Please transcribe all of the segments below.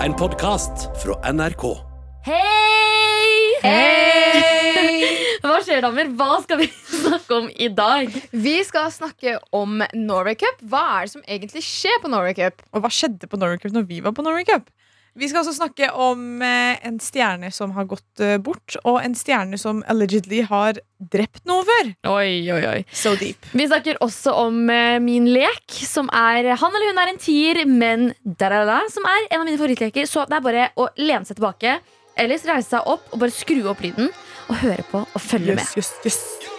En podkast fra NRK. Hei! Hei! Hva skjer, damer? Hva skal vi snakke om i dag? Vi skal snakke om Norway Cup. Hva er det som egentlig skjer på Norway Cup? Og hva skjedde på Norway Cup når vi var på Norway Cup? Vi skal også snakke om eh, en stjerne som har gått eh, bort, og en stjerne som allegedly har drept noe før. Oi, oi, oi. So deep. Vi snakker også om eh, min lek, som er Han eller hun er en tier, men da-da-da, som er en av mine favorittleker. Så det er bare å lene seg tilbake, ellers reise seg opp og bare skru opp lyden og høre på og følge med. Yes, yes, yes.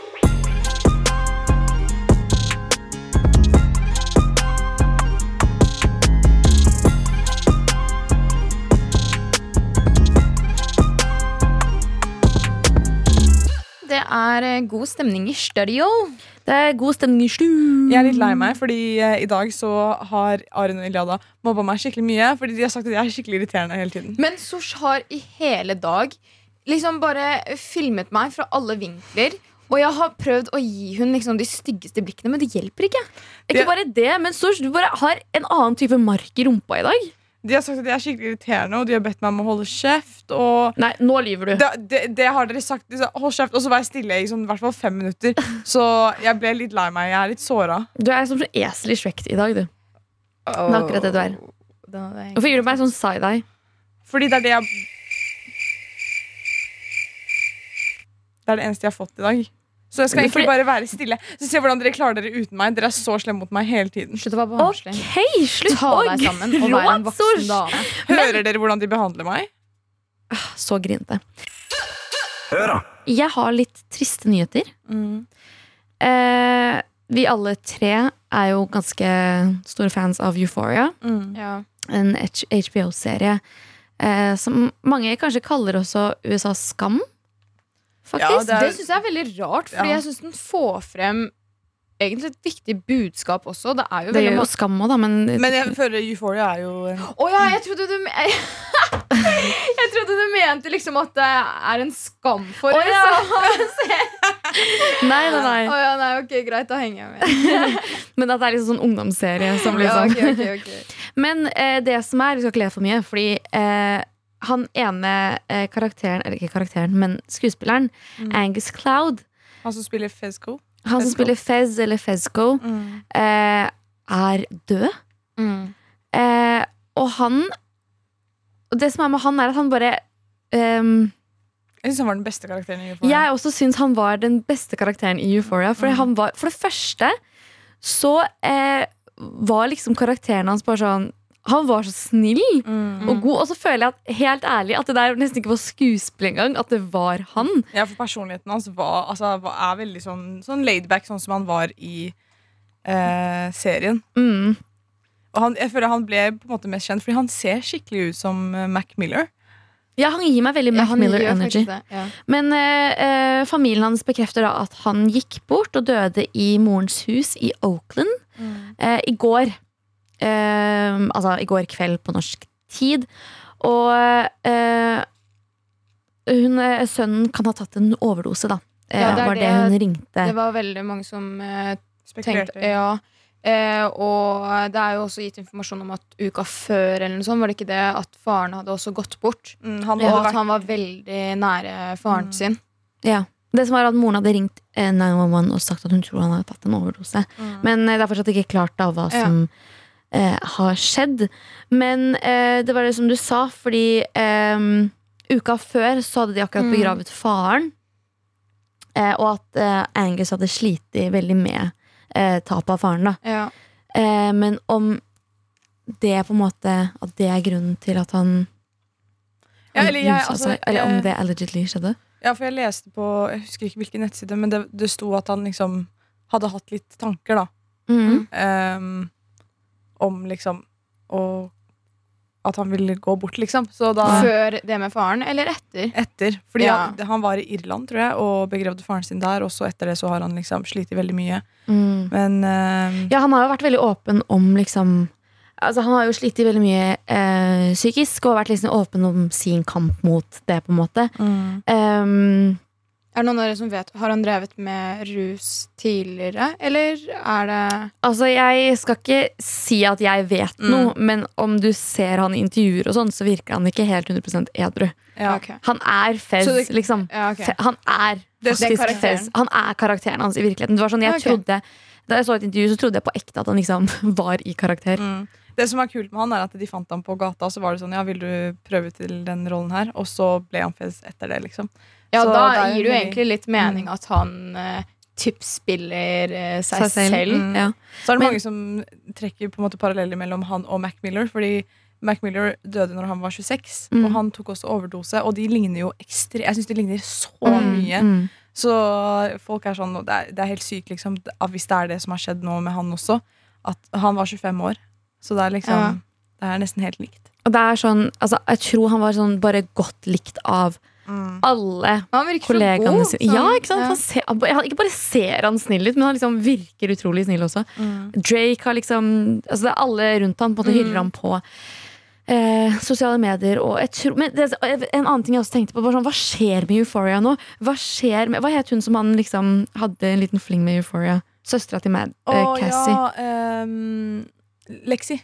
Det er eh, god stemning i studio. Det er god stemning i stu. Jeg er litt lei meg, fordi eh, i dag så har Arin og Iliada mobba meg skikkelig mye. Fordi de har sagt at jeg er skikkelig irriterende hele tiden. Men Sosh har i hele dag liksom bare filmet meg fra alle vinkler. Og jeg har prøvd å gi hun liksom de styggeste blikkene, men det hjelper ikke. Ikke Det- bare det, men Sosh, du bare har en annen type mark i rumpa i dag. De har sagt at jeg er skikkelig irriterende, og de har bedt meg om å holde kjeft. Og Nei, nå lyver du. det, det, det har dere sagt. De sa, Hold kjeft, og så var jeg stille i sånn, i hvert fall fem minutter. Så jeg ble litt lei meg. Jeg er litt såra. Du er som en esel i Shrek i dag, du. Det er akkurat det du er. Hvorfor gir du meg sånn side-eye? Fordi det er det jeg Det er det eneste jeg har fått i dag. Så jeg skal egentlig bare være stille. Så Se hvordan dere klarer dere uten meg. Dere er så slemme mot meg hele tiden. Slutt å være barnslig. Okay, slutt Ta deg sammen og vær en voksen dame. Hører dere hvordan de behandler meg? Så grinete. Hør, da. Jeg har litt triste nyheter. Eh, vi alle tre er jo ganske store fans av Euphoria. Ja. En HBO-serie eh, som mange kanskje kaller også USAs Skam. Faktisk. Ja, Det syns jeg er veldig rart, Fordi Ja. jeg syns den får frem egentlig et viktig budskap også. Det er jo det veldig mye jo Skam òg, da, men, Men jeg føler Euphoria er jo Å oh, ja, jeg trodde du me Jeg trodde du mente liksom at det er en skam for oss. ja. nei, Nei, nei, nei. ja, nei, ok, greit, da henger jeg med. Men at det er liksom sånn ungdomsserie. Som Ja, okay, okay, ok, ok. Men eh, det som er, vi skal ikke le for mye, fordi eh, han ene eh, karakteren, eller ikke karakteren, men skuespilleren, Mm. Angus Cloud, Han som spiller Fezco. han som spiller Fez eller Fezco, eh, er død. Mm. Eh, og han Og det som er med han, er at han bare um, Jeg syns han var den beste karakteren i Euphoria. Jeg også syns han var den beste karakteren i Euphoria. For, Mm. han var, for det første så eh, var liksom karakteren hans bare sånn Han var så snill Mm. og god. Og så føler jeg at helt ærlig at det der nesten ikke var skuespill engang. At det var han. Ja, for personligheten hans var, altså, er veldig sånn, sånn laidback, sånn som han var i eh, serien. Mm. Og han, jeg føler han ble på en måte mest kjent fordi han ser skikkelig ut som eh, Mac Miller. Ja, han gir meg veldig Ja, Mac han Miller energy. det, ja. Men eh, eh, familien hans bekrefter da at han gikk bort og døde i morens hus i Oakland eh, i går. Eh, altså i går kveld på norsk tid. Og eh, hun, eh, sønnen kan ha tatt en overdose, da. Eh, Ja, det var det, det- hun ringte. Det var veldig mange som eh, tenkte Ja. Eh, og det er jo også gitt informasjon om at uka før eller noe sånt, var det ikke det at faren hadde også gått bort. Mm, han Og at vært han var veldig nære faren Mm. sin. Ja. Det som var at Moren hadde ringt eh, 911 og sagt at hun tror han hadde tatt en overdose. Mm. Men det er fortsatt ikke klart da hva Ja. Eh, har skjedd. Men eh, det var det som du sa, fordi eh, uka før så hadde de akkurat Mm. begravet faren. Eh, og at eh, Angus hadde slitt veldig med eh, tapet av faren. da Ja. eh, Men om det på en måte At det er grunnen til at han Ja, eller jeg, altså, seg, Eller om det allegedly skjedde. Ja, for jeg leste på Jeg husker ikke hvilken nettside, men det, det sto at han liksom hadde hatt litt tanker, da. Mm. ehm, om liksom å At han ville gå bort, liksom. Så da Før det med faren, eller etter? Etter. Fordi Ja. han, han var i Irland, tror jeg, og begravde faren sin der. Og så etter det så har han liksom slitt veldig mye. Mm. Men uh, Ja, han har jo vært veldig åpen om liksom Altså, han har jo slitt veldig mye eh, psykisk og vært liksom åpen om sin kamp mot det, på en måte. mm, Ehm, Er det noen av dere som vet Har han drevet med rus tidligere, eller er det Altså, Jeg skal ikke si at jeg vet Mm. noe, men om du ser han i intervjuer, og sånn, så virker han ikke helt 100% edru. Ja. okay. Han er Fez, det- liksom. Ja, okay. Fe- Han er er faktisk. Fez. Han er karakteren hans i virkeligheten. Det var sånn, jeg okay. trodde Da jeg så et intervju, så trodde jeg på ekte at han liksom var i karakter. Mm. Det som er kult med han er at De fant ham på gata, og så var det sånn Ja, vil du prøve til den rollen her? Og så ble han fez etter det, liksom. Ja, Så da det gir det jo egentlig litt mening at han uh, typ spiller eh, seg, Seg selv. selv. Mm. Ja. Så er det Men- mange som trekker på en måte paralleller mellom han og Mac Miller. Fordi Mac Miller døde når han var 26, Mm. og han tok også overdose. Og de ligner jo ekstremt Jeg syns de ligner så Mm, mye. mm. Så folk er sånn det er, det er helt sykt, liksom, hvis det er det som har skjedd nå med han også. At han var 25 år. Så det er liksom Ja. Det er nesten helt likt. Og det er sånn, altså, jeg tror han var sånn bare godt likt av alle virker så kollegaene sine. sånn. Ja, ikke sant? Ja. han- ikke bare ser han snill ut, men han liksom virker utrolig snill også. Drake har liksom altså det er Alle rundt han på en måte hyller ham på eh, sosiale medier. Og men det, en annen ting jeg også tenkte på, var sånn, hva skjer med Euphoria nå? Hva skjer med, hva het hun som han liksom hadde en liten fling med Euphoria? Søstera til Mad, eh, Cassie. ja um, Lexi.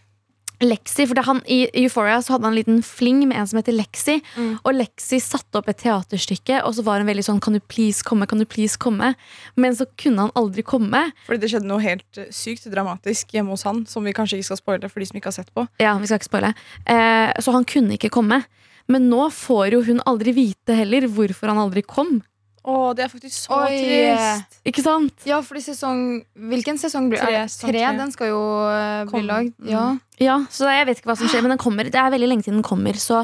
Lexi, for det han, I Euphoria så hadde han en liten fling med en som heter Lexi. Mm. Og Lexi satte opp et teaterstykke, og så var hun veldig sånn Kan du please komme? Kan du please komme? Men så kunne han aldri komme. Fordi det skjedde noe helt eh, sykt dramatisk hjemme hos han, som vi kanskje ikke skal spoile for de som ikke har sett på. Ja, vi skal ikke spoile. Eh, så han kunne ikke komme. Men nå får jo hun aldri vite heller hvorfor han aldri kom. Å, det er faktisk så Oi. trist. Ikke sant? Ja, fordi sesong Hvilken sesong blir Tre, det? Tre, tre. den skal jo eh, bli Komme. lagd. Mm. Ja. Ja, så jeg vet ikke hva som skjer, men den kommer. Det er veldig lenge til den kommer. Så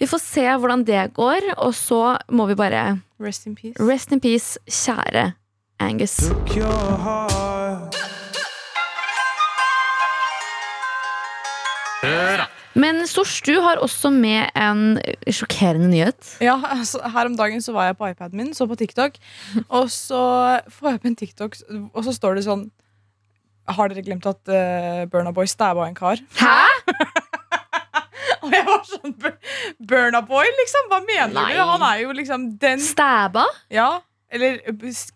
vi får se hvordan det går. Og så må vi bare Rest in peace. Rest in peace, kjære Angus. Men Sosh, du har også med en sjokkerende nyhet. Ja, altså, Her om dagen så var jeg på iPaden min, så på TikTok. Og så får jeg opp en TikTok, og så står det sånn Har dere glemt at uh, Burna Boy stabba en kar? Hæ? Og jeg var sånn "Bur- Burna Boy, liksom? Hva mener Nei. du? Han er jo liksom den Stabba? Ja. Eller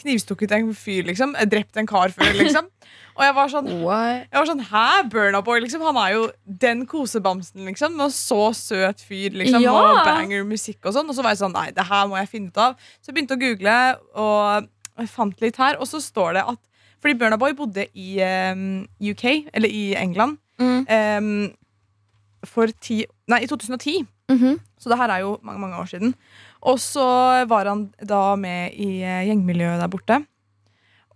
knivstukket en fyr, liksom. Drept en kar før, liksom. Og jeg var sånn What? Jeg var sånn, Hæ, Burna Boy? Liksom, han er jo den kosebamsen, liksom. Og så søt fyr, liksom. Ja. Og banger musikk og sånn. Og så var jeg sånn, nei, det her må jeg finne ut av. Så jeg begynte å google, og jeg fant litt her. Og så står det at Fordi Burnaboy bodde i um, UK, eller i England, Mm. um, for ti Nei, i 2010. Mhm. Så det her er jo mange, mange år siden. Og så var han da med i eh, gjengmiljøet der borte.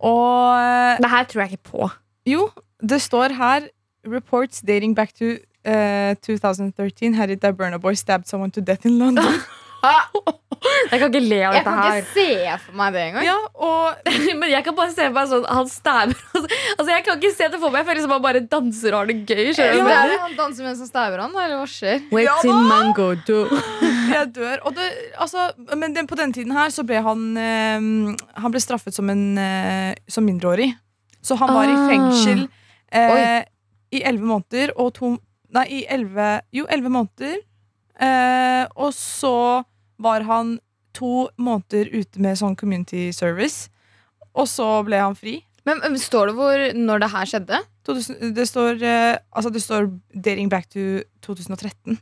Og Det her tror jeg ikke på. jo, det står her Reports dating back to uh, 2013 had it that Burna Boy stabbed someone to death in London. Jeg kan ikke le av dette her. Jeg kan ikke se for meg det engang. ja, og Men jeg kan bare se for meg sånn Han stabber Altså Jeg kan ikke se det for meg. Jeg føler som han bare danser og har det gøy. Ja, er han danser mens han stabber han, eller hva skjer? Wait Ja mango do. Jeg dør. Det, altså, men den, på den tiden her så ble han eh, Han ble straffet som, en, eh, som mindreårig. Så han var i Ah. fengsel eh, i elleve måneder og to Nei, i elleve Jo, elleve måneder. Eh, og så var han to måneder ute med sånn community service. Og så ble han fri. Men men Står det hvor når det her skjedde? 2000, det står eh, Altså det står 'dating back to 2013'.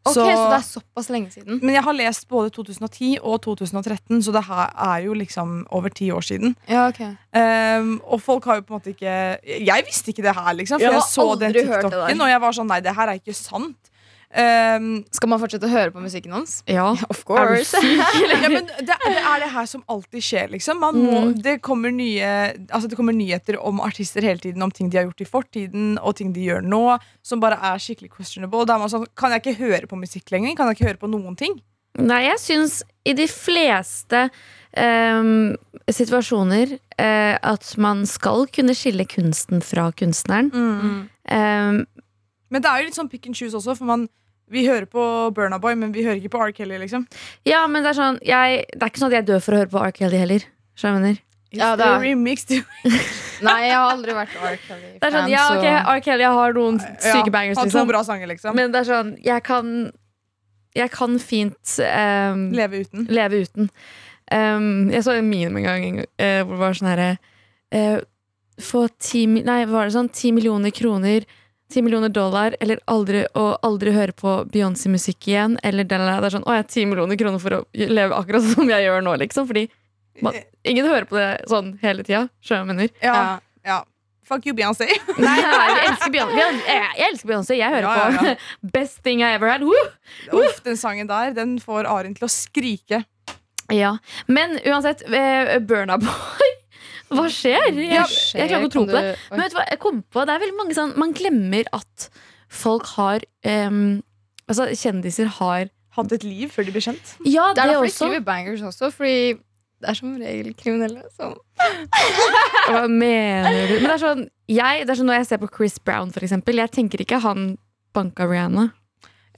Ok, Så, det er såpass lenge siden. men jeg har lest både 2010 og 2013, så det her er jo liksom over ti år siden. Ja, ok Um, og folk har jo på en måte ikke Jeg visste ikke det her, liksom. For Jeg jeg, så den TikToken, og jeg var sånn Nei, det her er ikke sant. Um, Skal man fortsette å høre på musikken hans? Ja. Of course. ja, men det, det er det her som alltid skjer, liksom. Man må, det, kommer nye, altså det kommer nyheter om artister hele tiden, om ting de har gjort i fortiden, og ting de gjør nå, som bare er skikkelig questionable. Da er man sånn, Kan jeg ikke høre på musikk lenger? Kan jeg ikke høre på noen ting? Nei, jeg syns i de fleste um, situasjoner uh, at man skal kunne skille kunsten fra kunstneren. Ehm, Men det er jo litt sånn pick and choose også, for man, vi hører på Burna Boy, men vi hører ikke på R. Kelly, liksom. ja, men det er sånn jeg, Det er ikke sånn at jeg dør for å høre på R. Kelly heller. Skjønner du? Ja, det er- Nei, jeg har aldri vært R. Kelly-fan. Det sånn, ja, ok, R. Kelly har noen syke bangers, Har to liksom. bra sanger, liksom. Men det er sånn Jeg kan Jeg kan fint um, Leve uten. leve uten. Um, jeg så en meme en gang eh, hvor det var sånn herre uh, Få ti Nei, var det sånn? Ti millioner kroner, ti millioner dollar, eller aldri, å aldri høre på Beyoncé-musikk igjen. Eller det, er sånn Å, jeg har ti millioner kroner for å leve akkurat som jeg gjør nå, liksom. Fordi man, ingen hører på det sånn hele tida. Mener? Ja, Ja. Fuck you, Beyoncé. Nei, jeg elsker Beyoncé. Jeg, jeg elsker Beyoncé. Jeg hører Ja, ja, ja. på Best Thing I Ever Had. Woo! Uff, den sangen der den får Arin til å skrike. Ja, Men uansett, eh, Burna Boy Hva skjer? Jeg, jeg, jeg klarer ikke å tro på det. Men vet du hva, jeg kom på Det er veldig mange sånn Man glemmer at folk har um, Altså, kjendiser har Hatt et liv før de ble kjent. Ja, Det det, er derfor de skriver bangers også, fordi det er som regel kriminelle. som Hva mener du? Men det er sånn jeg, det er sånn Når jeg ser på Chris Brown, for eksempel, jeg tenker ikke han banka Rihanna.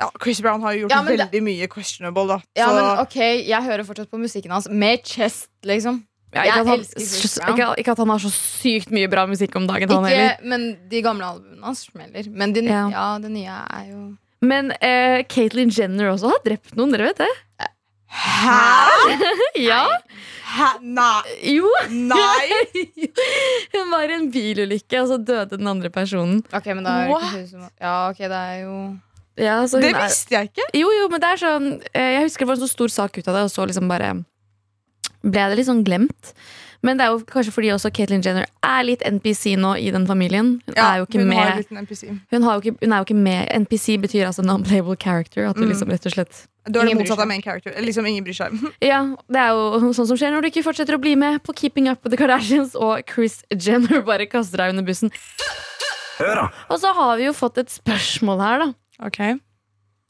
Ja, Chris Brown har jo gjort Ja, veldig det- mye questionable, da. Ja, Så men ok, Jeg hører fortsatt på musikken hans med chest, liksom. Ja, ikke, at han, ikke, ikke at han har så sykt mye bra musikk om dagen, han heller. men de gamle albumene hans smeller. Men de, Ja. ja. det nye er jo Men uh, Caitlyn Jenner også har drept noen, dere vet det? Hæ? Ja, Hæ? Nei. jo Nei. Hun var i en bilulykke, og så døde den andre personen. Ok, men da er det ikke Ja, ok, det er jo Ja, Det visste jeg ikke. jo, jo, men det er sånn eh, Jeg husker det var en så stor sak ut av det, og så liksom bare ble det litt sånn glemt. Men det er jo kanskje fordi også Caitlyn Jenner er litt NPC nå i den familien. Hun er jo ikke hun med har blitt en NPC. hun, har jo ikke, hun er jo ikke med NPC betyr altså non-playable character. At du Mm. liksom rett og slett Du er det motsatt motsatte av main character. Liksom ingen bryr seg. Ja, det er jo sånn som skjer når du ikke fortsetter å bli med på Keeping Up with the Kardashians, og Chris Jenner bare kaster deg under bussen. Hør da Og så har vi jo fått et spørsmål her, da. Ok.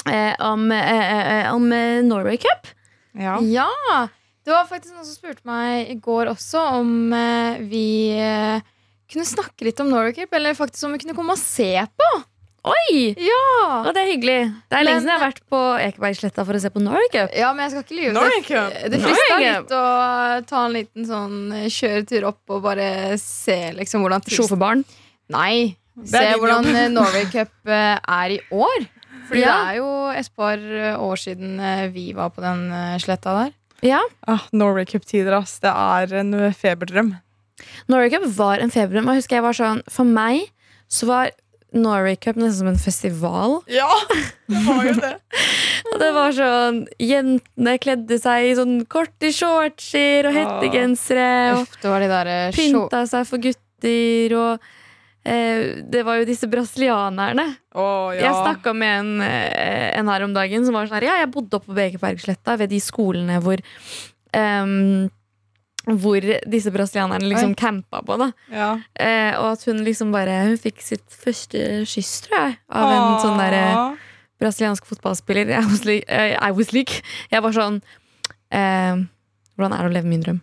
Eh, om eh, eh, om eh, Norway Cup. Ja. Ja! Det var faktisk noen som spurte meg i går også om eh, vi eh, kunne snakke litt om Norway Cup, eller faktisk om vi kunne komme og se på. Oi! Ja! Og det er hyggelig. Det er lenge siden jeg har vært på Ekebergsletta for å se på Norway Cup. Ja, men jeg skal ikke lyve. Det, det frista litt å ta en liten sånn eh, kjøretur opp og bare se liksom hvordan tilst- Sjåførbarn. Nei. Se din hvordan jobb. eh, Norway Cup eh, er i år. Fordi Ja. det er jo et par eh, år siden eh, vi var på den eh, sletta der. Ja. Ah, Norway Cup-tider, ass. Det er en feberdrøm. Norway Cup var en feberdrøm. Og jeg husker jeg var sånn For meg så var Norway Cup nesten som en festival. Ja, det var jo det. Og det var sånn Jentene kledde seg i sånn korte shortser og hettegensere. Og Uff, det var de der eh, pynta seg for gutter. Og eh, det var jo disse brasilianerne. Oh, ja. Jeg snakka med en, eh, en her om dagen som var sånn her Ja, jeg bodde oppe på Bekebergsletta ved de skolene hvor um, hvor disse brasilianerne liksom Oi. campa på. da ja. eh, Og at hun liksom bare Hun fikk sitt første kyss, tror jeg, av en sånn derre eh, brasiliansk fotballspiller. I was like, eh, I was like. Jeg var sånn eh, Hvordan er det å leve min drøm?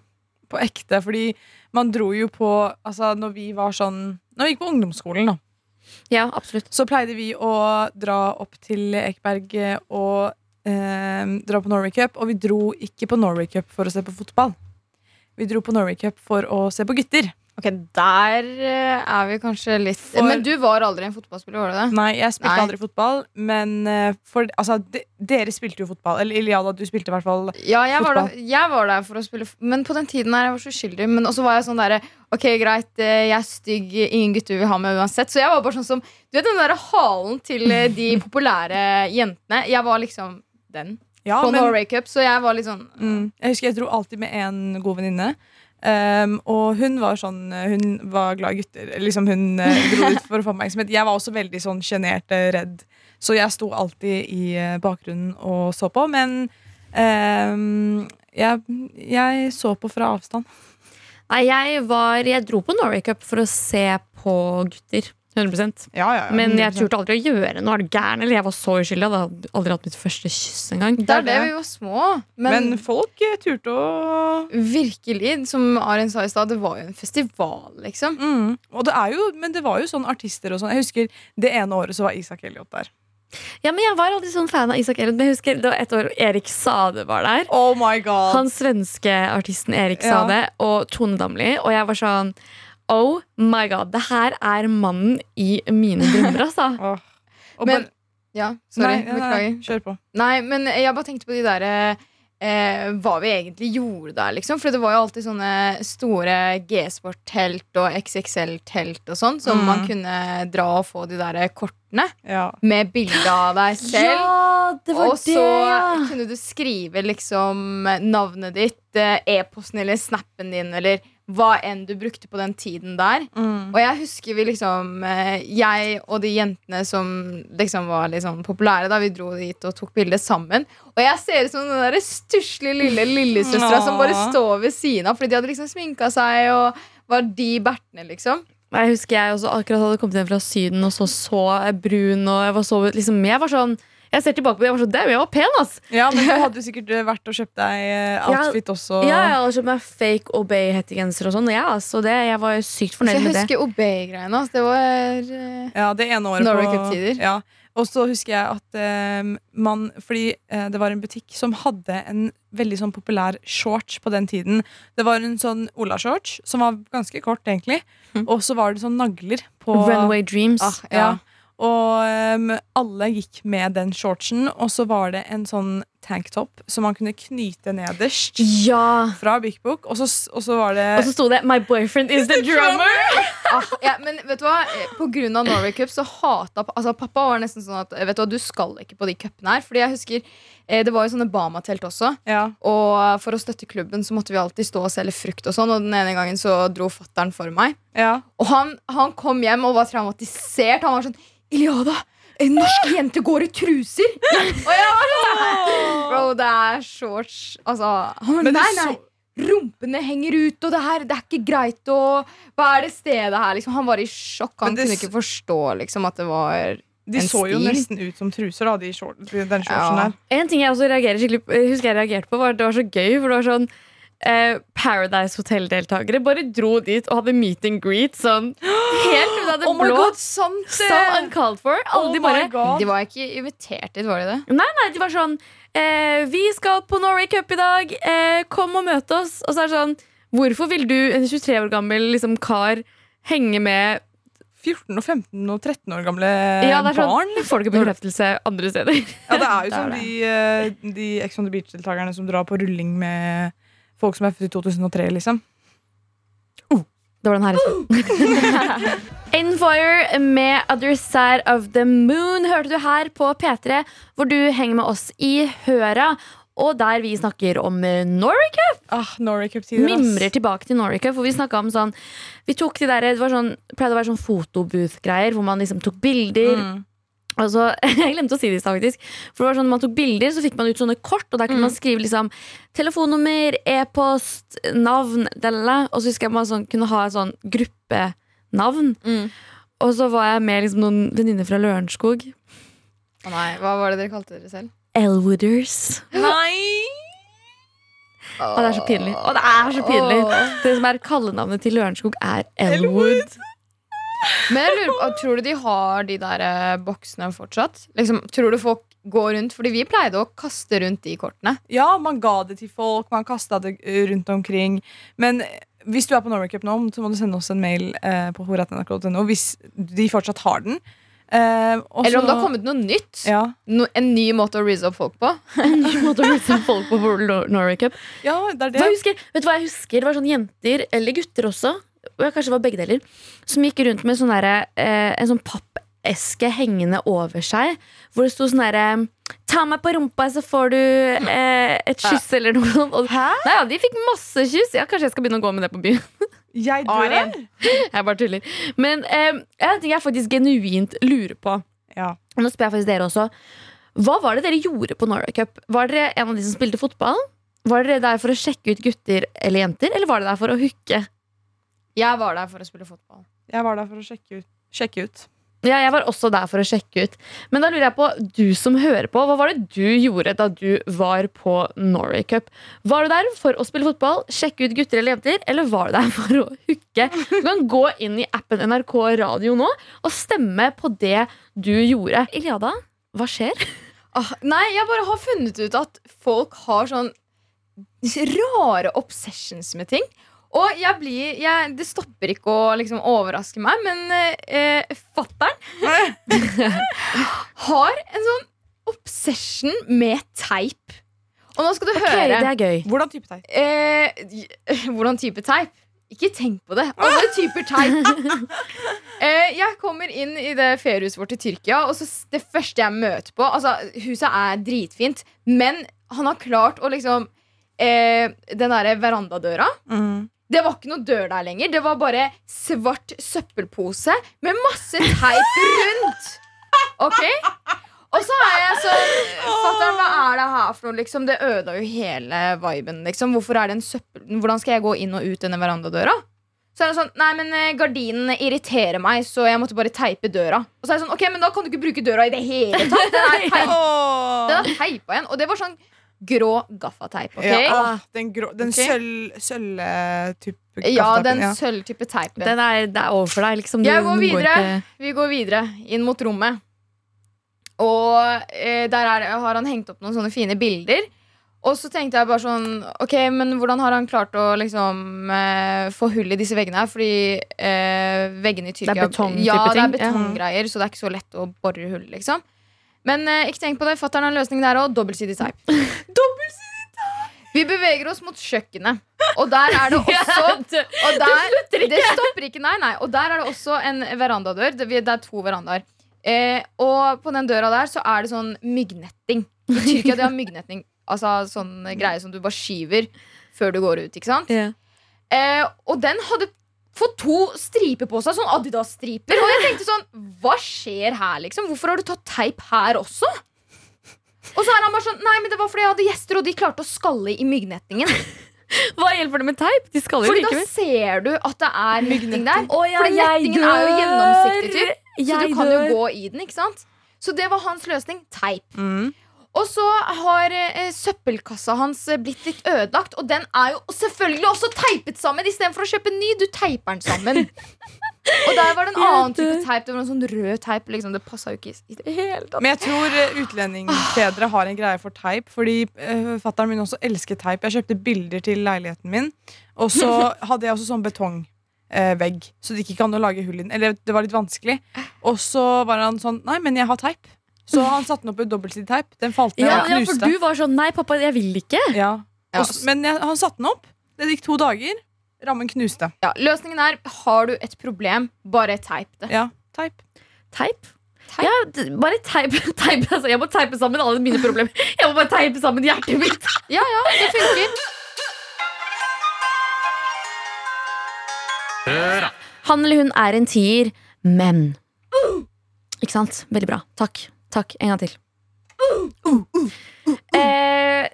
På ekte, fordi man dro jo på Altså, når vi var sånn Når vi gikk på ungdomsskolen, da. Ja, absolutt. Så pleide vi å dra opp til Ekeberg og eh, dra på Norway Cup. Og vi dro ikke på Norway Cup for å se på fotball. Vi dro på Norway Cup for å se på gutter. Ok, der eh, er vi kanskje litt For- Men du var aldri en fotballspiller, var du det? Nei, jeg spilte Nei. aldri fotball, men eh, for, altså, de, dere spilte jo fotball. Eller Iliada, du spilte i hvert fall. Ja, jeg var, Fotball. der, jeg var der for å spille Men på den tiden her, jeg var så uskyldig. Men også var jeg sånn derre Ok, greit, eh, jeg er stygg, ingen gutter vil ha meg uansett. Så jeg var bare sånn som Du vet den der halen til de populære jentene? Jeg var liksom den Ja, på men, Norway Cup, så jeg var litt sånn mm, jeg husker jeg dro alltid med en god venninne. Um, og hun var sånn Hun var glad i gutter. Liksom Hun eh, dro ut for å få oppmerksomhet. Jeg var også veldig sånn sjenert, redd. Så jeg sto alltid i eh, bakgrunnen og så på. Men um, jeg, jeg så på fra avstand. Nei, jeg var Jeg dro på Norway Cup for å se på gutter. 100 Ja, ja, ja, Men jeg 100%. turte aldri å gjøre noe. Er du gæren? Eller jeg var så uskyldig. Jeg hadde aldri hatt mitt første kyss engang. Det er det vi var små. Men, Men, folk eh, turte å virkelig, som Arin sa i stad, det var jo en festival, liksom. mm. Og det er jo, Men det var jo sånn artister og sånn. Jeg husker Det ene året så var Isak Elliot der. Ja, men Jeg var aldri sånn fan av Isak Elliot. Men jeg husker det var et år Erik Sade var der. Oh my god Han svenske artisten Erik Ja. Sade og Tone Damli. Og jeg var sånn Oh my god, det her er mannen i mine drømmer, altså. oh. oh, Men- Ja, sorry. Nei, nei, nei, beklager. Kjør på. Nei, men jeg bare tenkte på de der eh, hva vi egentlig gjorde der, liksom. For det var jo alltid sånne store G-sport-telt og XXL-telt og sånn, som Mm. man kunne dra og få de der kortene Ja. med bilde av deg selv. Ja, det var Og det, så ja. kunne du skrive liksom navnet ditt, eh, e-posten eller snappen din, eller hva enn du brukte på den tiden der. Mm. Og jeg husker vi liksom eh, Jeg og de jentene som liksom var litt sånn populære, da vi dro dit og tok bilde sammen. Og jeg ser ut som den der stusslige lille lillesøstera som bare står ved siden av, fordi de hadde liksom sminka seg og var de bertene, liksom. Jeg husker jeg også akkurat hadde kommet hjem fra Syden og så så brun. Og jeg var så liksom Jeg var sånn Jeg ser tilbake på det, jeg var sånn, damn, jeg var pen, ass! ja, men du hadde jo sikkert eh, vært og kjøpt deg eh, outfit også. Ja, jeg hadde kjøpt meg fake Obey-hettegenser og sånn. Ja, altså det, jeg var sykt fornøyd med det. Jeg husker Obey-greiene. Altså, det var eh, Ja, det ene året Norway på- Cup-tider. Ja. Og så husker jeg at eh, man Fordi eh, det var en butikk som hadde en veldig sånn populær shorts på den tiden. Det var en sånn Ola-shorts som var ganske kort, egentlig. Og så var det sånn nagler på Runway Dreams. ah, Ja. ja. Og um, alle gikk med den shortsen, og så var det en sånn tanktop som man kunne knyte nederst. Ja. Fra Big Book, og så, og så var det Og så sto det 'My boyfriend is the drummer'. Ah, ja, men vet du hva? Eh, På grunn av Norway Cup så hata altså, Pappa var nesten sånn at Vet du hva, du skal ikke på de cupene her. Fordi jeg husker eh, Det var jo sånne Bama-telt også. ja. Og for å støtte klubben så måtte vi alltid stå og selge frukt. Og sånn Og den ene gangen så dro fattern for meg. ja. Og han, han kom hjem og var traumatisert. Han var sånn Iliada, en norsk jente går i truser! Oh, ja. Bro, det er shorts. Altså Men Nei, nei. Rumpene henger ut, og det her Det er ikke greit. Og hva er det stedet her? Liksom, han var i sjokk. Han det kunne ikke forstå liksom, at det var De så jo nesten ut som truser, da, de short, den shortsen Ja. der. En ting jeg også reagerer skikkelig husker jeg reagerte på, var at det var så gøy. For det var sånn eh, Paradise Hotel-deltakere bare dro dit og hadde meet and greet sånn helt ut av det Oh blå. god, sant So uncalled for. Alle Oh de bare. De var ikke invitert dit, var de det? Nei, nei, de var sånn eh, Vi skal på Norway Cup i dag. Eh, kom og møt oss. Og så er det sånn Hvorfor vil du, en 23 år gammel liksom, kar, henge med 14 og 15 og 13 år gamle Ja, det er sånn, barn. Får du ikke bekreftelse andre steder? Ja, det er jo Det er som det. de, eh, de Ex on the Beach-deltakerne som drar på rulling med folk som er født i 2003, liksom. Det var den her. Infire med Other Side of the Moon hørte du her på P3, hvor du henger med oss i Høra. Og der vi snakker om eh, Norway Ah, Norway Mimrer tilbake til Norway Cup. For vi snakket om sånn Vi tok de der, Det var sånn, pleide å være sånn fotobooth-greier hvor man liksom tok bilder. Mm. Og så, jeg glemte å si det i stad, faktisk. For det var sånn, man tok bilder, så fikk man ut sånne kort, og der kunne man skrive liksom telefonnummer, e-post, navn, delle. Og så husker jeg man sånn, kunne ha et sånn gruppenavn. Mm. Og så var jeg med liksom noen venninner fra Lørenskog. Å nei, Hva var det dere kalte dere selv? Elwooders. Nei! Og det er så pinlig. Og det er så pinlig. Det som er kallenavnet til Lørenskog, er Elwood. Men jeg lurer på, Tror du de har de der eh, boksene fortsatt? Liksom, tror du folk går rundt? Fordi vi pleide å kaste rundt de kortene. Ja, man ga det til folk, man kasta det eh, rundt omkring. Men eh, hvis du er på Norway Cup nå, så må du sende oss en mail eh, på horat.nrk.no hvis de fortsatt har den. Eh, og Eller om det har kommet noe nytt. ja. No, en ny måte å rizze opp folk på. En ny måte å vise folk på Nor- Norway Cup. ja, det er Hva det. husker, vet du hva jeg husker? Det var sånn jenter, eller gutter også, og jeg kanskje det var begge deler, som gikk rundt med sånn der, eh, en sånn pappeske hengende over seg, hvor det sto sånn herre Ta meg på rumpa, så får du eh, et kyss, eller noe sånt. Hæ? nei, ja, de fikk masse kyss. Ja, kanskje jeg skal begynne å gå med det på byen. Jeg dør. Jeg bare tuller. Men eh, en ting jeg faktisk genuint lurer på, Ja. og nå spør jeg faktisk dere også, hva var det dere gjorde på Norway Cup? Var dere en av de som spilte fotball? Var dere der for å sjekke ut gutter eller jenter, eller var dere der for å hooke? Jeg var der for å spille fotball. Jeg var der for å sjekke ut. Sjekke ut. Ja, jeg var også der for å sjekke ut. Men da lurer jeg på, du som hører på, hva var det du gjorde da du var på Norway Cup? Var du der for å spille fotball, sjekke ut gutter eller jenter, eller var du der for å hooke? Du kan gå inn i appen NRK Radio nå og stemme på det du gjorde. Iliada, hva skjer? Ah, nei, jeg bare har funnet ut at folk har sånn rare obsessions med ting. Og jeg blir jeg, Det stopper ikke å liksom overraske meg, men eh, fatter'n har en sånn obsession med teip. Og nå skal du Ok, høre. det er gøy. Hvordan type teip? Eh, hvordan type teip? Ikke tenk på det. Alle typer teip. eh, jeg kommer inn i det feriehuset vårt i Tyrkia, og så det første jeg møter på Altså, Huset er dritfint, men han har klart å liksom eh, Den derre verandadøra det var ikke noe dør der lenger. Det var bare svart søppelpose med masse teip rundt. Ok? Og så er jeg sånn Fatter'n, hva er det her for noe? Liksom, det ødela jo hele viben. Liksom. Hvorfor er det en søppel Hvordan skal jeg gå inn og ut denne verandadøra? Så er det sånn, nei, men eh, Gardinen irriterer meg, så jeg måtte bare teipe døra. Og så er det sånn, ok, men Da kan du ikke bruke døra i det hele tatt. Den er, den er teipa igjen. Og det var sånn grå gaffateip. Okay? Ja, den grå, den okay. sølv- sølv-type Ja, den ja. sølvtype teipen. Den er, det er overfor deg, liksom. Jeg går videre. Går Vi går videre inn mot rommet. Og eh, der er, har han hengt opp noen sånne fine bilder. Og så tenkte jeg bare sånn Ok, men hvordan har han klart å liksom eh, få hull i disse veggene her? Fordi eh, veggene i Tyrkia Det er betong-type Ja, det er ting, ja. betonggreier, så det er ikke så lett å bore hull, liksom. Men eh, ikke tenk på det. Fatter'n har løsning der òg. Dobbeltsidig teip. Vi beveger oss mot kjøkkenet, og der er det også og der, Det stopper ikke, nei, nei. Og der er det også en verandadør. Det, vi- det er to verandaer. Eh, og på den døra der så er det sånn myggnetting. I Tyrkia de har myggnetting. Altså sånn greie som du bare skyver før du går ut. ikke sant? Ja. Eh, og den hadde fått to striper på seg. Sånn Adidas-striper. Og jeg tenkte sånn Hva skjer her, liksom? Hvorfor har du tatt teip her også? Og så er han bare sånn Nei, men det var fordi jeg hadde gjester, og de klarte å skalle i myggnettingen. Hva hjelper det med teip? De skal jo Fordi da ser du at det er netting der. Å, ja, Fordi nettingen er jo gjennomsiktig, typ. Så Jeg du kan jo gå i den, ikke sant? Så det var hans løsning. Teip. Mm. Og så har eh, søppelkassa hans eh, blitt litt ødelagt, og den er jo selvfølgelig også teipet sammen istedenfor å kjøpe ny. Du teiper den sammen. og der var det en annen type teip. Det var en sånn rød teip. Liksom. Det passa jo ikke i det hele tatt. Men jeg tror eh, utlendingsfedre har en greie for teip. Fordi eh, fattern min også elsker teip. Jeg kjøpte bilder til leiligheten min, og så hadde jeg også sånn betongvegg. så det gikk ikke an å lage hull i den. Eller det var litt vanskelig. Og så var han sånn Nei, men jeg har teip. Så han satte den opp med dobbeltsidig teip. Den falt ned Ja, og ja, for du var sånn Nei, pappa, jeg vil ikke. Ja. Ja, Og men jeg, han satte den opp. Det gikk to dager. Rammen knuste. Ja, løsningen er har du et problem, bare teip det. Ja, teip. Teip? Ja, bare teip, teip altså, Jeg må teipe sammen alle mine problemer. Jeg må bare teipe sammen hjertet mitt. Ja, ja, det funker. Han eller hun er en tier, men Ikke sant? Veldig bra. Takk. Takk. En gang til. Eh,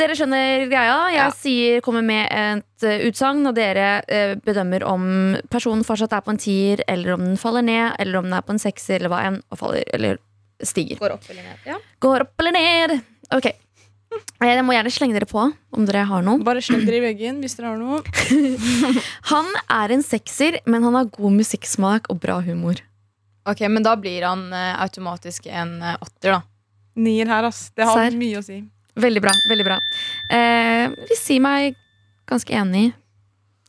dere skjønner greia. Jeg Ja. sier, kommer med et eh, utsagn, og dere eh, bedømmer om personen fortsatt er på en tier, eller om den faller ned, eller om den er på en sekser, eller hva enn, og faller, eller stiger. Går opp eller ned. Ja. Går opp eller ned. Ok. Jeg må gjerne slenge dere på om dere har noe. Bare sleng dere i veggen hvis dere har noe. Han er en sekser, men han har god musikksmak og bra humor. Ok, Men da blir han eh, automatisk en eh, åtter, da. Nier her, ass. Det har Serr? mye å si. Veldig bra. veldig bra eh, Vil si meg ganske enig.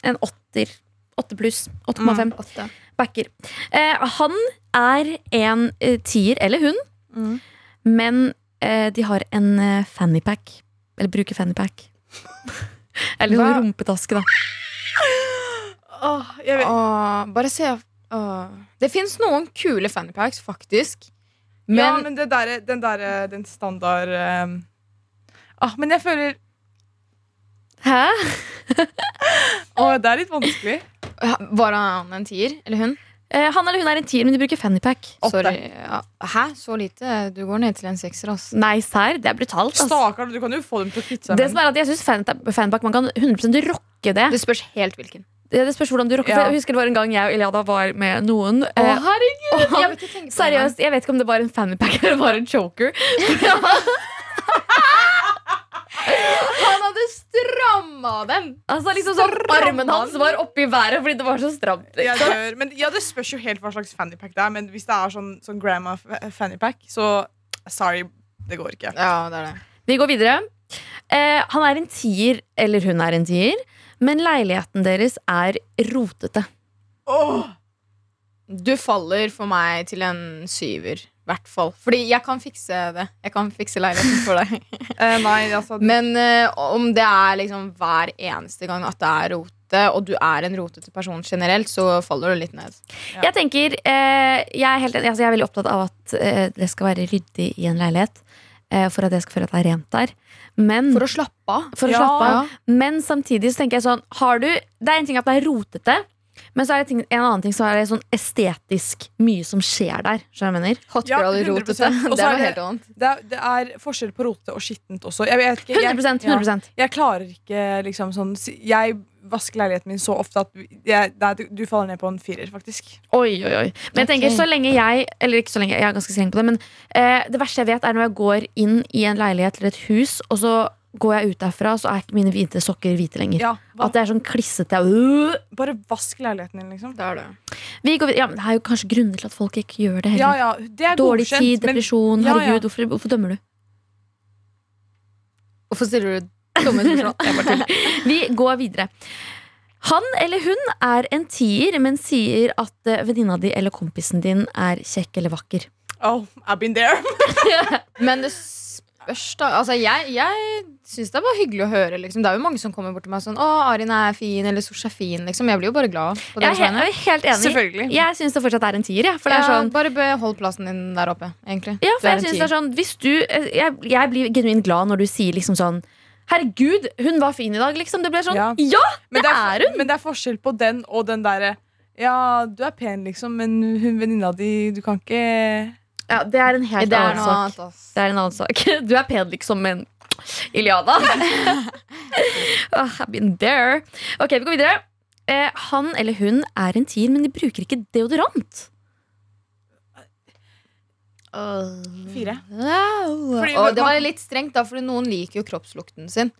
En åtter. Åtte pluss. 8,5. Åtte. Backer. Eh, han er en eh, tier, eller hun, Mm. men eh, de har en eh, fannypack. Eller bruker fannypack. eller Hva? sånn rumpetaske, da. Åh, jeg vet. Åh, bare se åh. Det fins noen kule fannypacks, faktisk. Men, ja, men det der, den derre den standard um... ah, Men jeg føler Hæ? Å, det er litt vanskelig. Var han en tier? Eller hun? Eh, han eller hun er en tier, men de bruker fannypack. Ja. Hæ? Så lite? Du går ned til en sekser, Altså. Nei, serr. Det er brutalt. Altså. Stakkar, du kan jo få dem til å kvitte seg Det med som at jeg synes fan- fanpack Man kan 100% rocke det. Det spørs helt hvilken. Det, det spørs hvordan du rocker. Ja. Jeg husker det var en gang jeg og Eliada var med noen. Å, eh, herregud! og han- Jeg vet ikke Seriøst, jeg vet ikke om det var en fannypack eller bare en choker. Han hadde stramma den! Altså liksom sånn Armen hans var oppe i været fordi det var så stramt. Jeg dør. Men ja, Det spørs jo helt hva slags fannypack det er. Men hvis det er sånn, sånn grandma fannypack, så sorry, det går ikke. Ja, det er det. Vi går videre. Eh, han er en tier, eller hun er en tier, men leiligheten deres er rotete. Åh, Du faller for meg til en syver. hvert fall. Fordi jeg kan fikse det. Jeg kan fikse leiligheten for deg. Eh, nei, altså Men eh, om det er liksom hver eneste gang at det er rote, og du er en rotete person generelt, så faller du litt ned. Ja. Jeg tenker, eh, jeg, er helt, altså, jeg er veldig opptatt av at eh, det skal være ryddig i en leilighet. Eh, for at jeg skal føle at det er rent der. Men For å slappe av. for å Ja. slappe av. Men samtidig så tenker jeg sånn har du, Det er en ting at det er rotete, men så er det ting, en annen ting så er det sånn estetisk mye som skjer der. Jeg? Hot Ja, girl 100%. rotete. Det er er noe helt annet. det, er, det er forskjell på rotete og skittent også. Jeg, vet ikke, jeg, 100, 100%. Ja, jeg klarer ikke liksom sånn Jeg vasker leiligheten min så ofte at jeg, det er, du, faller ned på en firer, faktisk. Oi, oi, oi. Men jeg tenker så lenge jeg Eller ikke så lenge, jeg er ganske streng på det, men eh, det verste jeg vet, er når jeg går inn i en leilighet eller et hus, og så går jeg ut derfra, så er ikke mine hvite sokker hvite lenger. Ja, At det er sånn klissete. Øh. Bare bare vask leiligheten din, liksom. Det er det. Vi går, ja, men det er jo kanskje grunner til at folk ikke gjør det heller. Ja, ja, det er Dårlig godkjent, tid, depresjon. Men, ja. Herregud, hvorfor, hvorfor dømmer du? Hvorfor stiller du dumme spørsmål? Vi går videre. Han eller hun er en tier, men sier at eh, venninna di eller kompisen din er kjekk eller vakker. Oh, I've been there. Men det spørs, da. Altså, jeg jeg syns det er bare hyggelig å høre. Liksom. Det er jo mange som kommer bort til meg sånn 'Å, Arin er fin', eller 'Sosh er fin'. Liksom. Jeg blir jo bare glad på Jeg er helt, jeg er helt enig. Jeg syns det fortsatt er en tier. Ja, for det er Ja, sånn, Bare behold plassen din der oppe, egentlig. ja, for jeg en synes det er sånn Hvis du eh, jeg, jeg blir genuint glad når du sier liksom sånn Herregud, hun var fin i dag, liksom. Det ble sånn Ja. Ja! Det det er hun. Men det er forskjell på den og den derre Ja, du er pen, liksom, men hun venninna di Du kan ikke ja det er en helt det er annen sak. annet. Det er en annen sak. Du er pen, liksom, men Iliada. oh, I've been there. Ok, vi går videre. Eh, han eller hun er en tier, men de bruker ikke deodorant. Fire. Wow. Fordi Og det var litt strengt, da, for noen liker jo kroppslukten sin.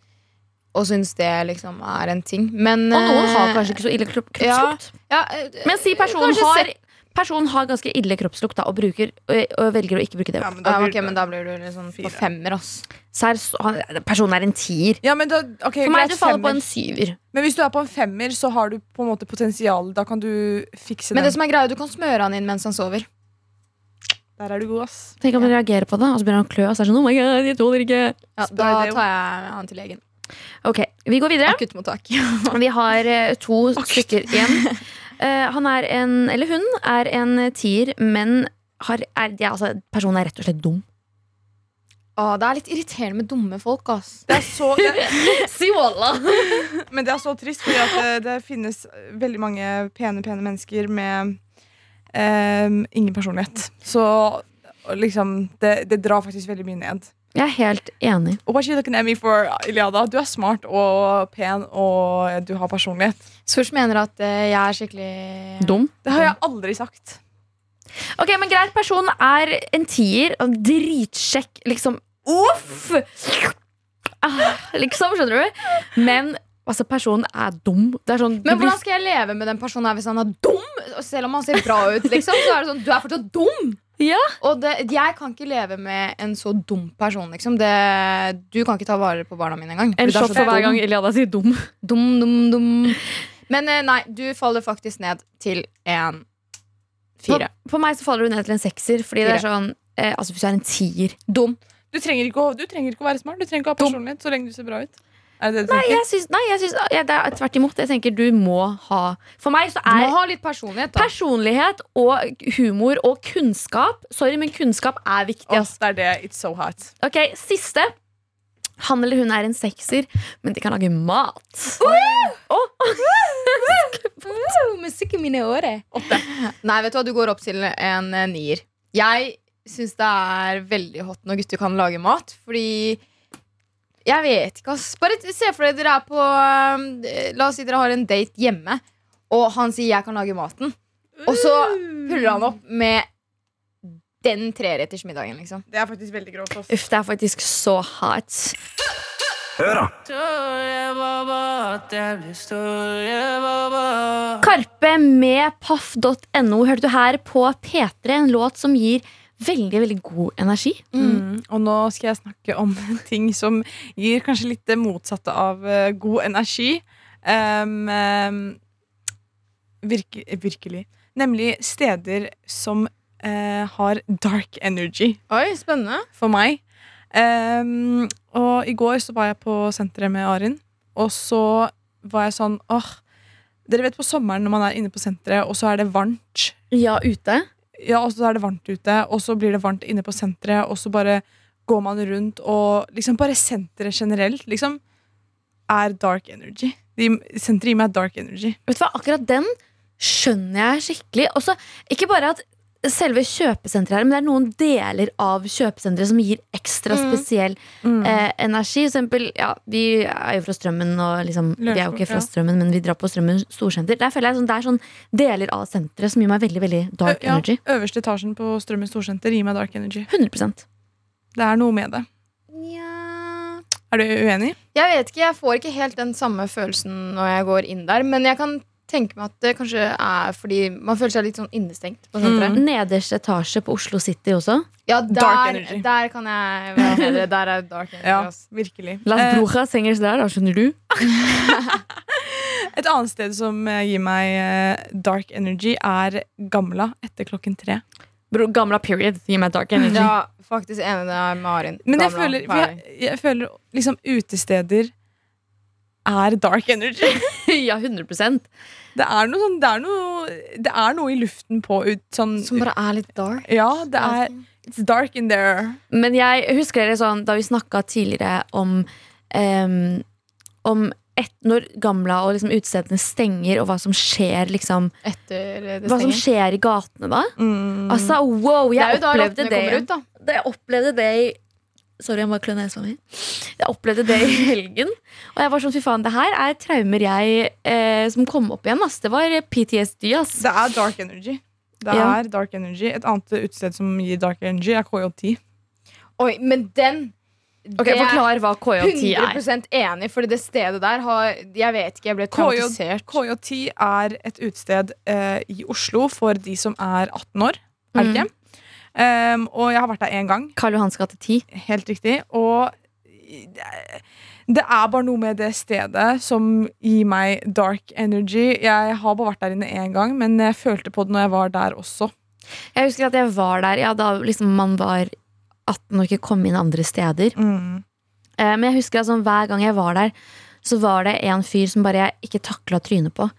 Og syns det liksom er en ting. Men Og noen har eh, kanskje ikke så ille kropp, kroppslukt. ja, eh, Men si personen kanskje har, se- personen har ganske ille kroppslukt da, og, bruker, og, og velger å ikke bruke det. Ja, men ja, blir ok, men da blir du liksom på Fire. femmer, ass. Så er, så- han- personen er en tier. Ja, men da, ok, For meg greit, du faller på en syver. Men hvis du er på en femmer, så har du på en måte potensial. Da kan du fikse Men den. det som er greia, du kan smøre han inn mens han sover. Der er du god, ass. Tenk om han reagerer på det, og så begynner han å klø. Og så er det sånn, oh my god, jeg tåler ikke Ja, da tar jeg han til legen. Ok, vi går videre. Akuttmottak. Vi har eh, to stykker igjen. Eh, han er en, eller hun er en tier, men har, er, ja, altså, personen er rett og slett dum. Å, det er litt irriterende med dumme folk, ass. Det er så, det, Si walla! men det er så trist, fordi at det, det finnes veldig mange pene, pene mennesker med ehm, ingen personlighet. Så liksom det, det drar faktisk veldig mye ned. Jeg er helt enig. For, Iliada? Du er smart og pen, og du har personlighet. Sosh mener at eh, jeg er skikkelig Dum. Det har jeg aldri sagt. Ok, men greit, personen er en tier. og Dritsjekk, liksom. Uff! Ah, liksom, skjønner du? Men altså, personen er dum. Det er sånn, Men hvordan skal jeg leve med den personen her hvis han er dum? Selv om han ser bra ut, liksom, så er det sånn, du er fortsatt dum. Ja. Og det, jeg kan ikke leve med en så dum person. Liksom. Det, du kan ikke ta vare på barna mine engang. En shot for hver gang Iliada sier dum. Dum, dum, dum. Men eh, nei, du faller faktisk ned til en fire. på meg så faller du ned til en sekser, fordi det er sånn eh, Altså hvis du er en tier. Dum. Du trenger, ikke å, du trenger ikke å være smart. Du trenger ikke å ha Dum. personlighet så lenge du ser bra ut. Er du Nei, jeg syns, nei, jeg syns ja, det er tvert imot. Jeg tenker du må ha For meg så Du må er ha litt personlighet, da. personlighet og humor og kunnskap Sorry, men kunnskap er viktig. Oh, det er det. It's so hot. Ok, Siste. Han eller hun er en sekser, men de kan lage mat. Musikk i mine året Nei, vet du hva, du går opp til en eh, nier. Jeg syns det er veldig hot når gutter kan lage mat, fordi Jeg vet ikke, ass. Bare se for deg dere er på eh, La oss si dere har en date hjemme, og han sier 'jeg kan lage maten', og så puller han opp med den treretters middagen, liksom. Det er faktisk veldig grovt. ass. Uff, det er faktisk så hot. Hør da. Karpe med paff.no hørte du her på P3, en låt som gir veldig, veldig god energi. Mm. Og nå skal jeg snakke om ting som gir kanskje litt det motsatte av uh, god energi. Um, um, virke, virkelig. Nemlig steder som uh, har dark energy Oi, spennende. for meg. Um, og i går så var jeg på senteret med Arin, og så var jeg sånn åh, Dere vet på sommeren når man er inne på senteret, og så er det varmt. Ja, ute. Ja, og så er det varmt ute, og så blir det varmt inne på senteret, og så bare går man rundt, og liksom bare senteret generelt liksom er dark energy. De, senteret gir meg dark energy. Vet du hva, Akkurat den skjønner jeg skikkelig. Også, ikke bare at selve kjøpesenteret her, men det er noen deler av kjøpesenteret som gir ekstra Mm. spesiell eh, energi. For eksempel, ja, vi er jo fra Strømmen, og liksom, vi er jo ikke fra Ja. Strømmen, men vi drar på Strømmen storsenter. Der føler jeg sånn, Det er sånn deler av senteret som gir meg veldig veldig dark Ø- ja, energy. Øverste etasjen på Strømmen storsenter gir meg dark energy. 100% Det er noe med det. Ja. Er du uenig? Jeg vet ikke, jeg får ikke helt den samme følelsen når jeg går inn der. Men jeg kan tenke meg at det kanskje er fordi man føler seg litt sånn innestengt på senteret. Nederste etasje på Oslo City også. Ja, Mm. Der, der kan jeg være bedre. Der er dark energy. Ja, ass. virkelig. Las Eh, Brujas henger der, da skjønner du. et annet sted som eh, gir meg eh, dark energy, er Gamla etter klokken tre. Bro, gamla period gir meg dark energy. Ja, faktisk enig det med Arin. Men jeg føler, jeg, jeg føler liksom utesteder er dark energy. ja, 100 Det er noe sånn Det er noe, det er noe i luften på ut, sånn Som bare er litt dark. Ja, det er It's dark in there. Men jeg husker dere sånn da vi snakka tidligere om um, Om et, når Gamla og liksom utestedene stenger, og hva som skjer liksom Etter det Hva som skjer i gatene da. Mm. Altså, wow, Det jeg opplevde det. kommer ut, da jeg opplevde det i Sorry, jeg må klø nesa mi. Jeg opplevde det i helgen. Og jeg var sånn, fy faen, det her er traumer jeg eh, som kom opp igjen. Ass. Det var PTSD, ass. Det er dark energy. Det Ja. er dark energy Et annet utested som gir dark energy, er KJ10. Oi, men den Ok, det er Forklar hva KJ10 er. 100 enig, for det stedet der har Jeg vet ikke, jeg ble traumatisert. KJ10 er et utested eh, i Oslo for de som er 18 år. Er det Mm. ikke? Um, og jeg har vært der én gang. Karl Johans gate 10. Helt riktig. Og det- det er bare noe med det stedet som gir meg dark energy. Jeg har bare vært der inne én gang, men jeg følte på det når jeg var der også. Jeg husker at jeg var der ja, da liksom man var 18 og ikke kom inn andre steder. Mm. Eh, men jeg husker at sånn, hver gang jeg var der, så var det en fyr som bare jeg ikke takla trynet på.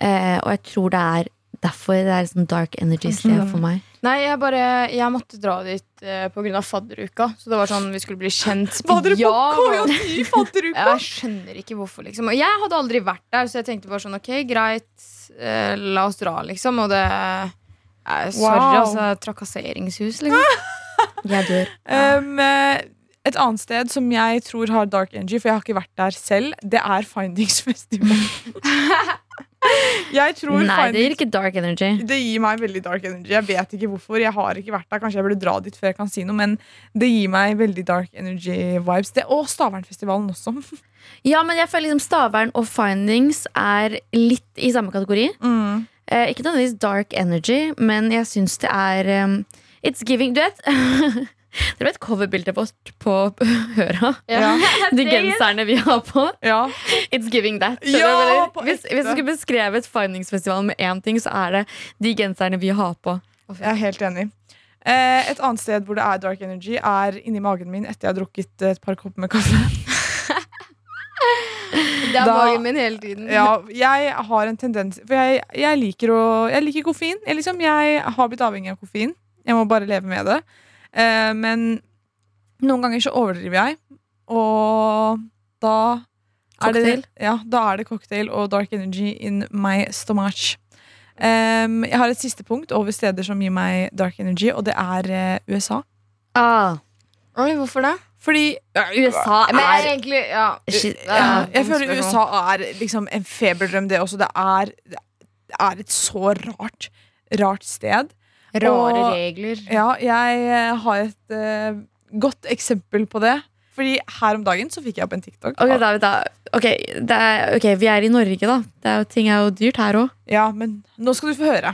Eh, og jeg tror det er derfor det er sånn dark energy-sted for meg. Nei, jeg bare Jeg måtte dra dit eh, av fadderuka. Så det var sånn vi skulle bli kjent. Var dere på KJ10 fadderuka? Jeg skjønner ikke hvorfor, liksom. Og jeg hadde aldri vært der, så jeg tenkte bare sånn ok, greit, eh, la oss dra, liksom. Og det eh, Sorry, Wow. altså. Trakasseringshus, liksom. Jeg dør. Um, eh, et annet sted som jeg tror har dark energy, for jeg har ikke vært der selv, det er Findings Festival. Jeg tror Nei, det gir ikke dark energy. det gir meg veldig dark energy. Jeg vet ikke hvorfor. Jeg har ikke vært der. Kanskje jeg burde dra dit før jeg kan si noe, men det gir meg veldig dark energy-vibes. Og Stavernfestivalen også. Ja, men jeg føler liksom Stavern og Findings er litt i samme kategori. Mm. Eh, ikke nødvendigvis dark energy, men jeg syns det er um, It's giving Du vet Dere vet coverbildet vårt på Høra? Ja. De genserne vi har på? Ja. It's giving that. Ja, hvis, hvis du skulle beskrevet Findingsfestivalen med én ting, så er det de genserne vi har på. Jeg er helt enig. Et annet sted hvor det er dark energy, er inni magen min etter jeg har drukket et par kopper med kaffe. Det er Da- magen min hele tiden. Ja, jeg har en tendens For jeg, jeg liker å Jeg liker koffein. Jeg, liksom, jeg har blitt avhengig av koffein. Jeg må bare leve med det. Eh, men noen ganger så overdriver jeg, og da er det, Cocktail? ja, da er det cocktail og dark energy in my stomach. Um, jeg har et siste punkt over steder som gir meg dark energy, og det er uh, USA. Ah, Oi, hvorfor det? Fordi USA er er egentlig Ja. Shit, ja, jeg føler. USA er liksom en feberdrøm, det også. Det er, det er et så rart, rart sted. Rare Og- regler. Ja, jeg eh, har et uh, godt eksempel på det. Fordi her om dagen så fikk jeg opp en TikTok. Ok, da, da. Okay, er, ok, vi er i Norge, da. Det er ting er jo dyrt her òg. Ja, men nå skal du få høre.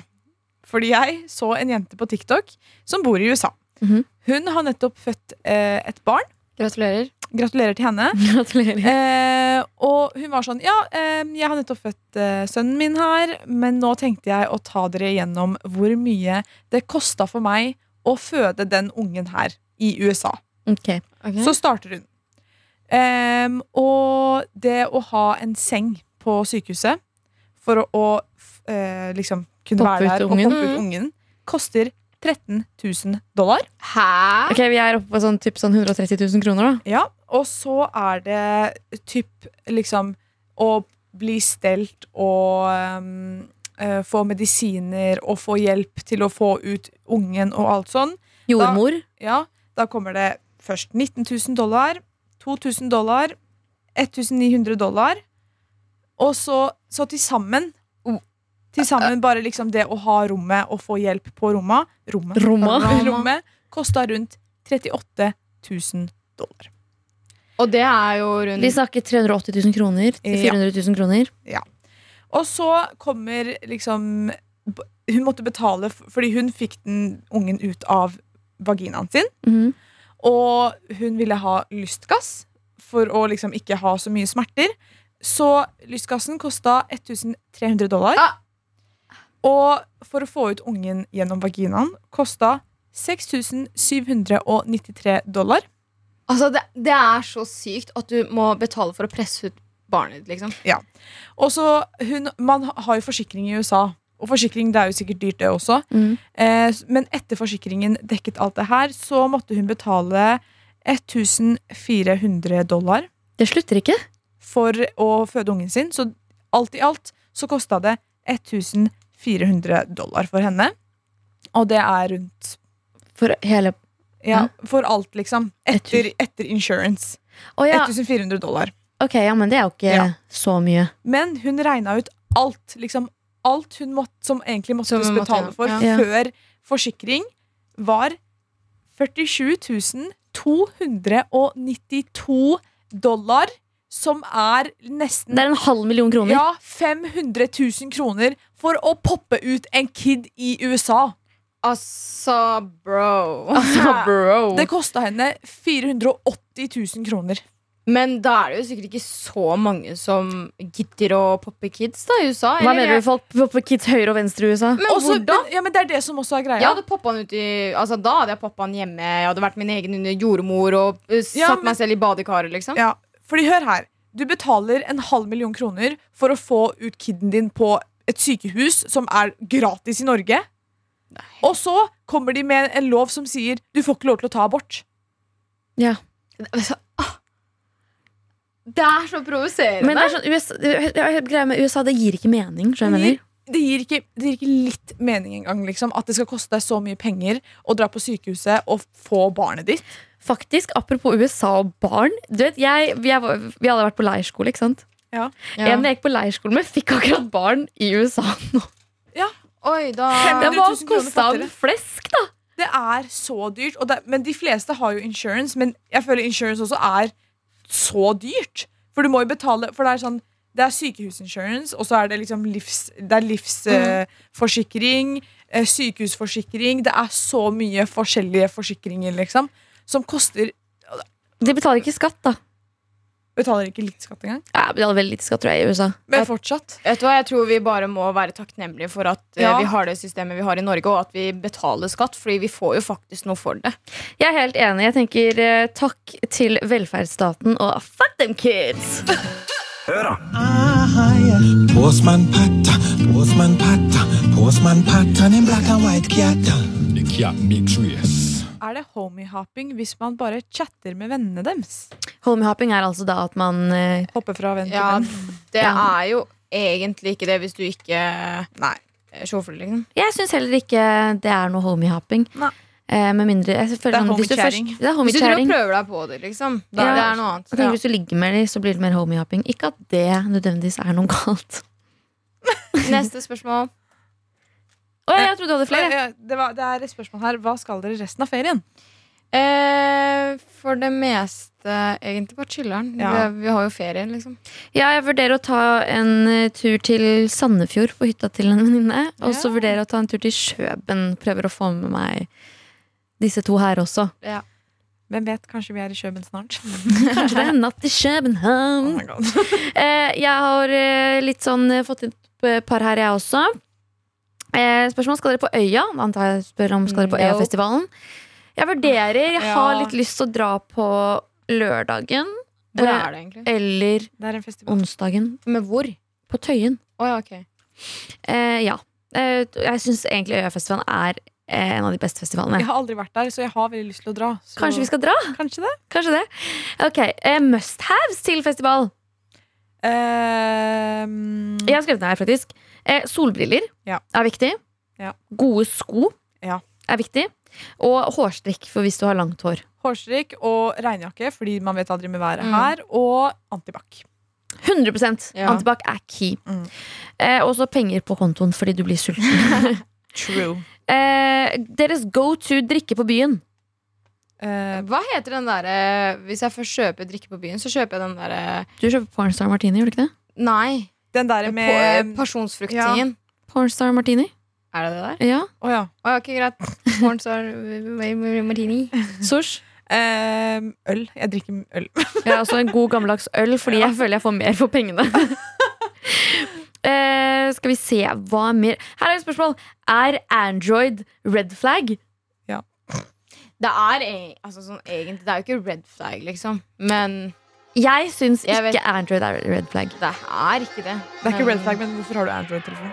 Fordi jeg så en jente på TikTok som bor i USA. Mhm. Hun har nettopp født eh, et barn. Gratulerer. gratulerer til henne. Gratulerer. Eh, og hun var sånn Ja, eh, jeg har nettopp født eh, sønnen min her, men nå tenkte jeg å ta dere gjennom hvor mye det kosta for meg å føde den ungen her i USA. Ok. Så starter hun. Ehm, og det å ha en seng på sykehuset for å, å eh, liksom kunne Poppe være der og poppe ut ungen, koster 13 000 dollar. Hæ? Ok, Vi er oppe på sånn, typ sånn 130 000 kroner, da. Ja, og så er det typ liksom å bli stelt og um, uh, få medisiner og få hjelp til å få ut ungen og alt sånn. Jordmor. Ja, da kommer det først 19 000 dollar, 2000 dollar, 1900 dollar, og så, så til sammen. Til sammen bare liksom det å ha rommet og få hjelp på rommet Rommet, Romma. rommet kosta rundt 38 000 dollar. Og det er jo rundt Vi snakker 380 000 kroner til 400 000 kroner. Og så kommer liksom Hun måtte betale fordi hun fikk den ungen ut av vaginaen sin. Mhm. Og hun ville ha lystgass for å liksom ikke ha så mye smerter. Så lystgassen kosta 1300 dollar. Ah. Og for å få ut ungen gjennom vaginaen kosta 6793 dollar. Altså, det, det er så sykt at du må betale for å presse ut barnet ditt, liksom. Ja. Og så hun, Man har jo forsikring i USA, og forsikring det er jo sikkert dyrt, det også. Mm. Eh, men etter forsikringen dekket alt det her, så måtte hun betale 1400 dollar Det slutter ikke. for å føde ungen sin. Så alt i alt så kosta det 1400 dollar for henne. Og det er rundt For hele Ja, for alt, liksom. Etter, etter insurance. Oh, ja. 1400 dollar. Ok, ja, men det er jo ikke Ja. så mye. Men hun regna ut alt, liksom alt hun måtte, som egentlig måtte Som betale for. Ja. før forsikring, var 47 292 dollar, som er nesten Det er en halv million kroner. ja, 500 000 kroner for å poppe ut en kid i USA. Altså, bro. Altså, bro. Det kosta henne 480 000 kroner. Men da er det jo sikkert ikke så mange som gidder å poppe kids da, i USA. Hva mener du? Folk popper kids høyre og venstre i USA? Men Også, hvordan? men, ja, men det er det som også er greia. Jeg hadde poppa han ut i Altså Da hadde jeg poppa han hjemme. Jeg hadde vært min egen jordmor og uh, satt Ja, men- meg selv i badekaret. liksom Ja, fordi hør her Du betaler en halv million kroner For å få ut kiden din på et sykehus Som er gratis i Norge Og så kommer de med en lov som sier Du får ikke lov til å ta abort Ja. Altså, ah. Det er så provoserende. Men det er sånn, USA, det er greia med USA, det gir ikke mening. jeg mener. Det gir, ikke, det gir ikke litt mening engang liksom, At det skal koste deg så mye penger Å dra på sykehuset og få barnet ditt Faktisk, Apropos USA og barn. Du vet, jeg, vi, er, vi hadde vært på leirskole. ikke sant? Ja. En jeg gikk på leirskole med, fikk akkurat barn i USA nå. Ja. Oi, da Det 100 var 000 kroner kosta en flesk, da! Det er så dyrt og det, Men de fleste har jo insurance Men jeg føler insurance også er så dyrt For du må jo betale For det er sånn Det er sykehusinsurance Og så er det liksom livs, Det er livsforsikring eh, Sykehusforsikring Det er så mye forskjellige forsikringer liksom Som koster De betaler ikke skatt, da. Betaler ikke litt skatt engang Ja, hadde veldig lite skatt, tror jeg, i USA. Men fortsatt Vet du hva, Jeg tror vi bare må være takknemlige for at eh, Ja. vi har det systemet vi har i Norge, og at vi betaler skatt, fordi vi får jo faktisk noe for det. Jeg er helt enig. Jeg tenker eh, takk til velferdsstaten og fuck them kids! Hør da. Postman Pat, Postman Pat, Postman Pat, and black and white cat. The cat makes race. Er det homie-hopping hvis man bare chatter med vennene deres? Homiehopping er altså da at man eh, Hopper fra venn til Ja, venn Det er jo egentlig ikke det hvis du ikke Nei Sjåfør, liksom. Jeg syns heller ikke det er noe homiehopping. Nei. Eh, med mindre jeg føler Det er hvis du homiekjæring. Det er Hvis du driver og prøver deg på det, liksom. Da, Ja. Det er noe annet. Tenker Hvis du ligger med dem, så blir det mer homiehopping. Ikke at det nødvendigvis er noe galt. Neste spørsmål. Å, jeg trodde du hadde flere. Eh, det, var, det er et spørsmål her Hva skal dere resten av ferien? Eh, for det meste egentlig på chiller'n. Ja. Vi, vi har jo ferie, liksom. Ja, jeg vurderer å ta en eh, tur til Sandefjord på hytta til en venninne. Og så Ja. vurderer jeg å ta en tur til Kjøben. Prøver å få med meg disse to her også. Ja. Hvem vet, kanskje vi er i Kjøben snart. Kanskje det er en natt i København. Oh Eh, jeg har eh, litt sånn fått inn et par her, jeg også. Eh, spørsmål skal dere på Øya? Antar jeg spør om skal dere på No. Øyafestivalen. Jeg vurderer. Jeg har litt lyst til å dra på lørdagen. Hvor Eh, er det egentlig? Eller Det en onsdagen. Men hvor? På Tøyen. Oh, ja, okay. Eh, ja. Eh, jeg syns egentlig Øyafestivalen er eh, en av de beste festivalene. Jeg har aldri vært der, så jeg har veldig lyst til å dra. Så Kanskje vi skal dra? Kanskje det. Kanskje det. Ok, eh, Must haves til festival. Ehm, Jeg har skrevet det her, faktisk. Eh, solbriller Ja. er viktig. Ja. Gode sko Ja. er viktig. Og hårstrikk for hvis du har langt hår. Hårstrikk og regnjakke, fordi man vet aldri med været Mm. her. Og antibac. 100 Ja. Antibac er key. Mm. Eh, og så penger på kontoen fordi du blir sulten. True. Eh, deres go to drikke på byen. Eh, Hva heter den derre Hvis jeg først kjøper drikke på byen, så kjøper jeg den derre Du kjøper Pornstar Martini, gjør du ikke det? Nei. den der På, med Pasjonsfrukttingen. Pornstar Martini? Er det det der? Ja. Å ja. Å, ok, greit. Pornstar martini. Sosh. Eh, øl. Jeg drikker øl. ja, altså en god gammeldags øl, fordi jeg føler jeg får mer for pengene. eh, skal vi se hva mer Her er et spørsmål. Er Android red flag? Det er e- altså, sånn, egentlig Det er jo ikke red flag, liksom. Men Jeg syns Jeg vet- ikke Android er red flag. det er ikke det. Det er ikke red flag, men hvorfor har du Android-telefon?